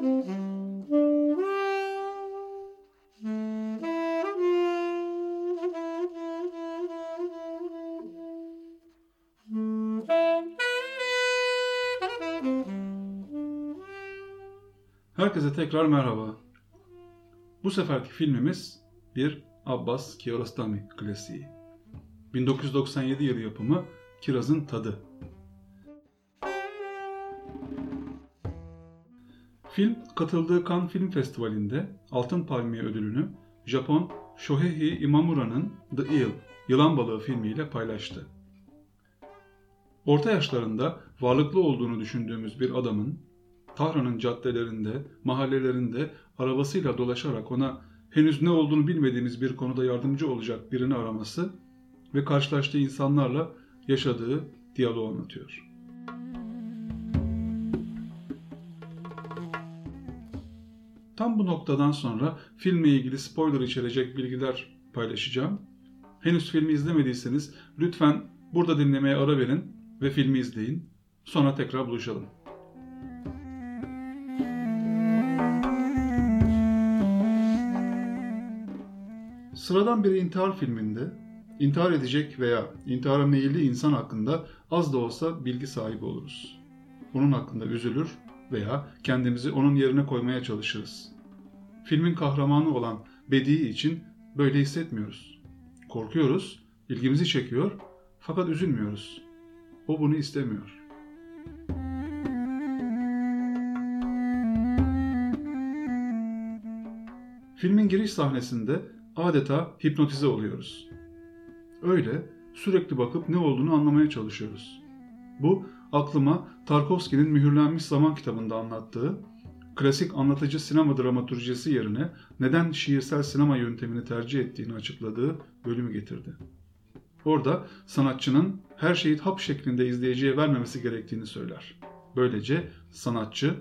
Herkese tekrar merhaba. Bu seferki filmimiz bir Abbas Kiarostami klasiği. 1997 yılı yapımı Kiraz'ın Tadı. Film katıldığı Cannes Film Festivali'nde Altın Palmiye ödülünü Japon Shohei Imamura'nın The Eel, Yılan Balığı filmiyle paylaştı. Orta yaşlarında varlıklı olduğunu düşündüğümüz bir adamın Tahran'ın caddelerinde, mahallelerinde arabasıyla dolaşarak ona henüz ne olduğunu bilmediğimiz bir konuda yardımcı olacak birini araması ve karşılaştığı insanlarla yaşadığı diyaloğu anlatıyor. Tam bu noktadan sonra filmle ilgili spoiler içerecek bilgiler paylaşacağım. Henüz filmi izlemediyseniz lütfen burada dinlemeye ara verin ve filmi izleyin. Sonra tekrar buluşalım. Sıradan bir intihar filminde intihar edecek veya intihara meyilli insan hakkında az da olsa bilgi sahibi oluruz. Onun hakkında üzülür veya kendimizi onun yerine koymaya çalışırız. Filmin kahramanı olan Bedi için böyle hissetmiyoruz. Korkuyoruz, ilgimizi çekiyor fakat üzülmüyoruz. O bunu istemiyor. Filmin giriş sahnesinde adeta hipnotize oluyoruz. Öyle sürekli bakıp ne olduğunu anlamaya çalışıyoruz. Bu aklıma Tarkovski'nin Mühürlenmiş Zaman kitabında anlattığı klasik anlatıcı sinema dramaturjisi yerine neden şiirsel sinema yöntemini tercih ettiğini açıkladığı bölümü getirdi. Orada sanatçının her şeyi hap şeklinde izleyiciye vermemesi gerektiğini söyler. Böylece sanatçı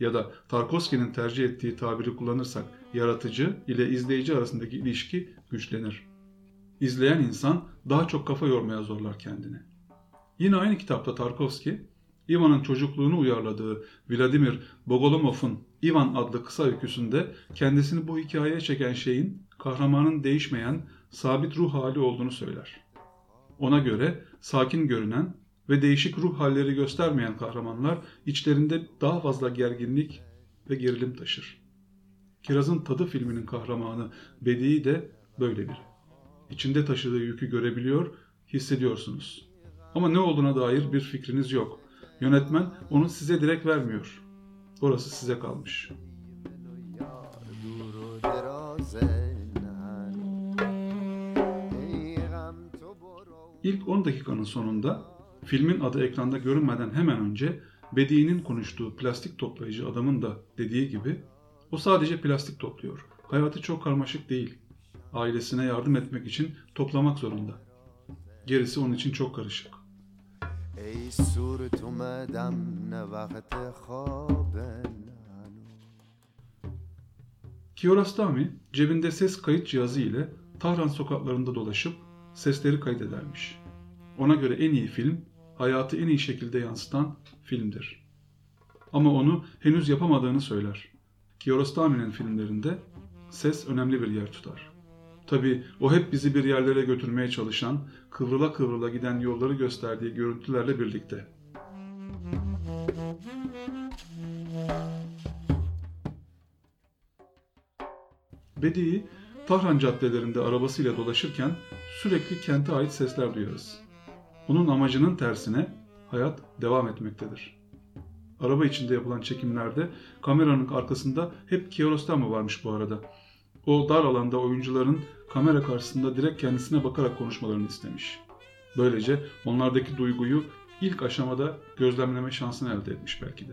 ya da Tarkovski'nin tercih ettiği tabiri kullanırsak yaratıcı ile izleyici arasındaki ilişki güçlenir. İzleyen insan daha çok kafa yormaya zorlar kendini. Yine aynı kitapta Tarkovski, Ivan'ın çocukluğunu uyarladığı Vladimir Bogolomov'un Ivan adlı kısa öyküsünde kendisini bu hikayeye çeken şeyin kahramanın değişmeyen, sabit ruh hali olduğunu söyler. Ona göre sakin görünen ve değişik ruh halleri göstermeyen kahramanlar içlerinde daha fazla gerginlik ve gerilim taşır. Kiraz'ın Tadı filminin kahramanı Bedi'i de böyle biri. İçinde taşıdığı yükü görebiliyor, hissediyorsunuz. Ama ne olduğuna dair bir fikriniz yok. Yönetmen onu size direkt vermiyor. Orası size kalmış. İlk 10 dakikanın sonunda filmin adı ekranda görünmeden hemen önce Bedi'nin konuştuğu plastik toplayıcı adamın da dediği gibi o sadece plastik topluyor. Hayatı çok karmaşık değil. Ailesine yardım etmek için toplamak zorunda. Gerisi onun için çok karışık. Kiarostami cebinde ses kayıt cihazı ile Tahran sokaklarında dolaşıp sesleri kaydedermiş. Ona göre en iyi film, hayatı en iyi şekilde yansıtan filmdir. Ama onu henüz yapamadığını söyler. Kiarostami'nin filmlerinde ses önemli bir yer tutar. Tabi o hep bizi bir yerlere götürmeye çalışan, kıvrıla kıvrıla giden yolları gösterdiği görüntülerle birlikte. Bedi'i Tahran caddelerinde arabasıyla dolaşırken sürekli kente ait sesler duyarız. Onun amacının tersine hayat devam etmektedir. Araba içinde yapılan çekimlerde kameranın arkasında hep Kiarostami varmış bu arada. O dar alanda oyuncuların kamera karşısında direkt kendisine bakarak konuşmalarını istemiş. Böylece onlardaki duyguyu ilk aşamada gözlemleme şansını elde etmiş belki de.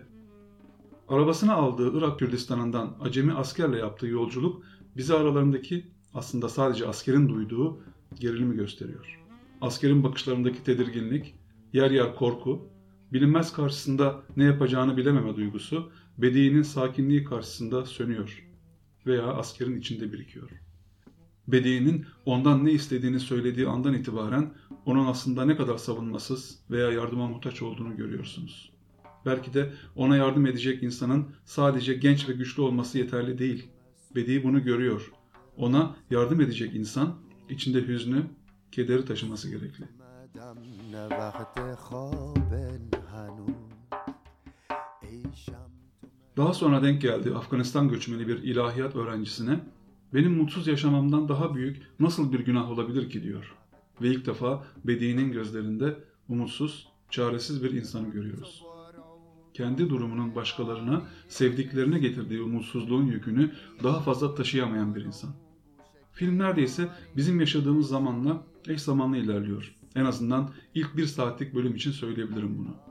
Arabasına aldığı Irak Kürdistan'ından acemi askerle yaptığı yolculuk bize aralarındaki aslında sadece askerin duyduğu gerilimi gösteriyor. Askerin bakışlarındaki tedirginlik, yer yer korku, bilinmez karşısında ne yapacağını bilememe duygusu, Bedi'nin sakinliği karşısında sönüyor veya askerin içinde birikiyor. Bedi'nin ondan ne istediğini söylediği andan itibaren onun aslında ne kadar savunmasız veya yardıma muhtaç olduğunu görüyorsunuz. Belki de ona yardım edecek insanın sadece genç ve güçlü olması yeterli değil. Bedi bunu görüyor. Ona yardım edecek insan içinde hüznü, kederi taşıması gerekli. Daha sonra denk geldi Afganistan göçmeni bir ilahiyat öğrencisine benim mutsuz yaşamamdan daha büyük nasıl bir günah olabilir ki diyor. Ve ilk defa Bedi'nin gözlerinde umutsuz, çaresiz bir insanı görüyoruz. Kendi durumunun başkalarına, sevdiklerine getirdiği umutsuzluğun yükünü daha fazla taşıyamayan bir insan. Film neredeyse bizim yaşadığımız zamanla eş zamanlı ilerliyor. En azından ilk bir saatlik bölüm için söyleyebilirim bunu.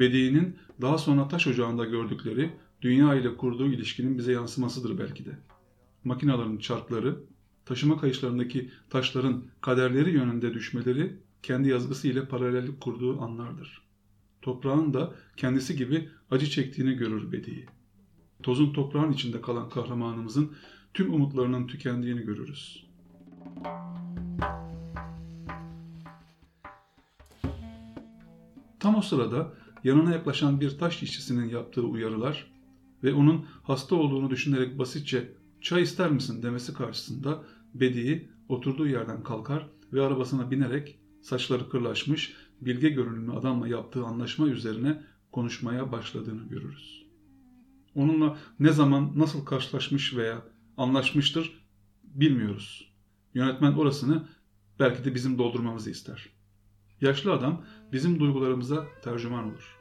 Bedi'nin daha sonra taş ocağında gördükleri dünya ile kurduğu ilişkinin bize yansımasıdır belki de. Makinaların çarkları, taşıma kayışlarındaki taşların kaderleri yönünde düşmeleri kendi yazgısı ile paralellik kurduğu anlardır. Toprağın da kendisi gibi acı çektiğini görür Bedi'yi. Tozun toprağın içinde kalan kahramanımızın tüm umutlarının tükendiğini görürüz. Tam o sırada yanına yaklaşan bir taş işçisinin yaptığı uyarılar ve onun hasta olduğunu düşünerek basitçe çay ister misin demesi karşısında Bedi'yi oturduğu yerden kalkar ve arabasına binerek saçları kırlaşmış, bilge görünümlü adamla yaptığı anlaşma üzerine konuşmaya başladığını görürüz. Onunla ne zaman nasıl karşılaşmış veya anlaşmıştır bilmiyoruz. Yönetmen orasını belki de bizim doldurmamızı ister. Yaşlı adam bizim duygularımıza tercüman olur.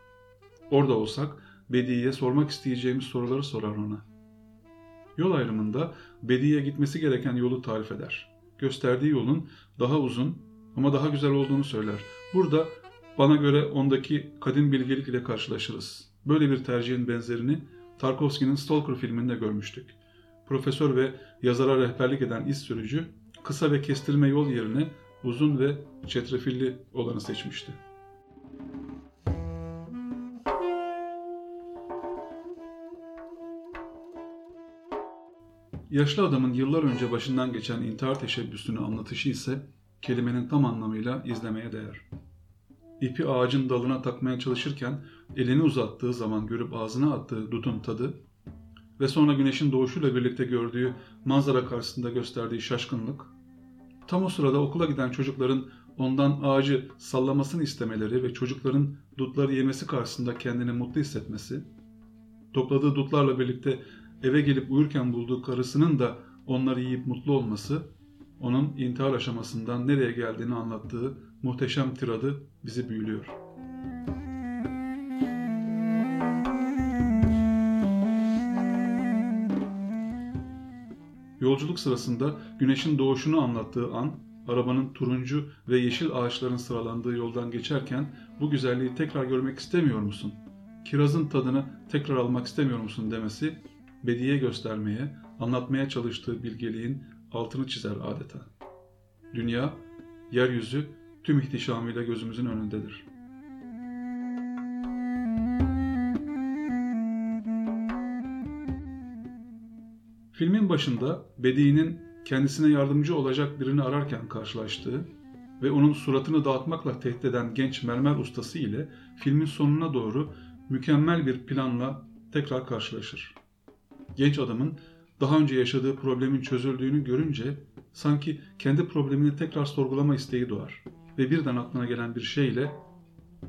Orada olsak Bedi'ye sormak isteyeceğimiz soruları sorar ona. Yol ayrımında Bedi'ye gitmesi gereken yolu tarif eder. Gösterdiği yolun daha uzun ama daha güzel olduğunu söyler. Burada bana göre ondaki kadim bilgelik ile karşılaşırız. Böyle bir tercihin benzerini Tarkovski'nin Stalker filminde görmüştük. Profesör ve yazara rehberlik eden iz sürücü kısa ve kestirme yol yerine uzun ve çetrefilli olanı seçmişti. Yaşlı adamın yıllar önce başından geçen intihar teşebbüsünü anlatışı ise kelimenin tam anlamıyla izlemeye değer. İpi ağacın dalına takmaya çalışırken elini uzattığı zaman görüp ağzına attığı dutun tadı ve sonra güneşin doğuşuyla birlikte gördüğü manzara karşısında gösterdiği şaşkınlık, tam o sırada okula giden çocukların ondan ağacı sallamasını istemeleri ve çocukların dutları yemesi karşısında kendini mutlu hissetmesi, topladığı dutlarla birlikte eve gelip uyurken bulduğu karısının da onları yiyip mutlu olması, onun intihar aşamasından nereye geldiğini anlattığı muhteşem tiradı bizi büyülüyor. Yolculuk sırasında güneşin doğuşunu anlattığı an, arabanın turuncu ve yeşil ağaçların sıralandığı yoldan geçerken bu güzelliği tekrar görmek istemiyor musun? Kirazın tadını tekrar almak istemiyor musun demesi Bediye göstermeye, anlatmaya çalıştığı bilgeliğin altını çizer adeta. Dünya, yeryüzü tüm ihtişamıyla gözümüzün önündedir. Filmin başında Bedi'nin kendisine yardımcı olacak birini ararken karşılaştığı ve onun suratını dağıtmakla tehdit eden genç mermer ustası ile filmin sonuna doğru mükemmel bir planla tekrar karşılaşır genç adamın daha önce yaşadığı problemin çözüldüğünü görünce sanki kendi problemini tekrar sorgulama isteği doğar ve birden aklına gelen bir şeyle,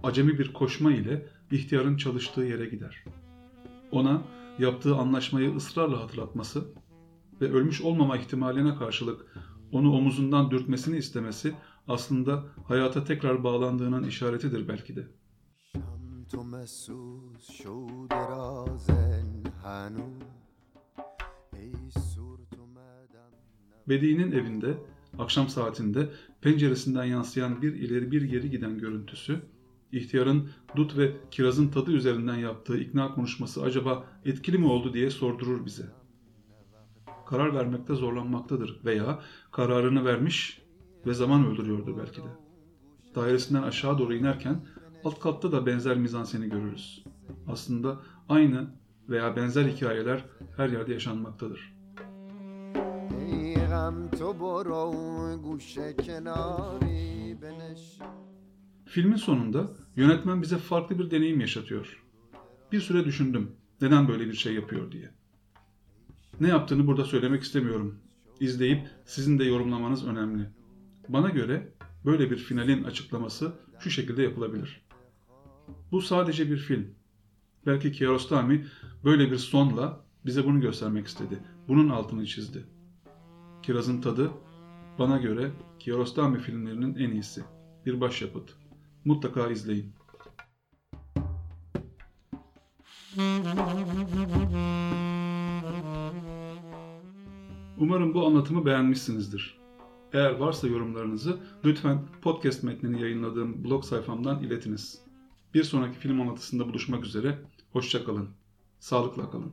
acemi bir koşma ile ihtiyarın çalıştığı yere gider. Ona yaptığı anlaşmayı ısrarla hatırlatması ve ölmüş olmama ihtimaline karşılık onu omuzundan dürtmesini istemesi aslında hayata tekrar bağlandığının işaretidir belki de. Bedi'nin evinde akşam saatinde penceresinden yansıyan bir ileri bir geri giden görüntüsü, ihtiyarın dut ve kirazın tadı üzerinden yaptığı ikna konuşması acaba etkili mi oldu diye sordurur bize. Karar vermekte zorlanmaktadır veya kararını vermiş ve zaman öldürüyordu belki de. Dairesinden aşağı doğru inerken alt katta da benzer mizanseni görürüz. Aslında aynı veya benzer hikayeler her yerde yaşanmaktadır. میگم تو برو گوشه کناری بنشین Filmin sonunda yönetmen bize farklı bir deneyim yaşatıyor. Bir süre düşündüm neden böyle bir şey yapıyor diye. Ne yaptığını burada söylemek istemiyorum. İzleyip sizin de yorumlamanız önemli. Bana göre böyle bir finalin açıklaması şu şekilde yapılabilir. Bu sadece bir film. Belki Kiarostami böyle bir sonla bize bunu göstermek istedi. Bunun altını çizdi. Kirazın tadı bana göre Kiarostami filmlerinin en iyisi. Bir başyapıt. Mutlaka izleyin. Umarım bu anlatımı beğenmişsinizdir. Eğer varsa yorumlarınızı lütfen podcast metnini yayınladığım blog sayfamdan iletiniz. Bir sonraki film anlatısında buluşmak üzere. Hoşçakalın. Sağlıkla kalın.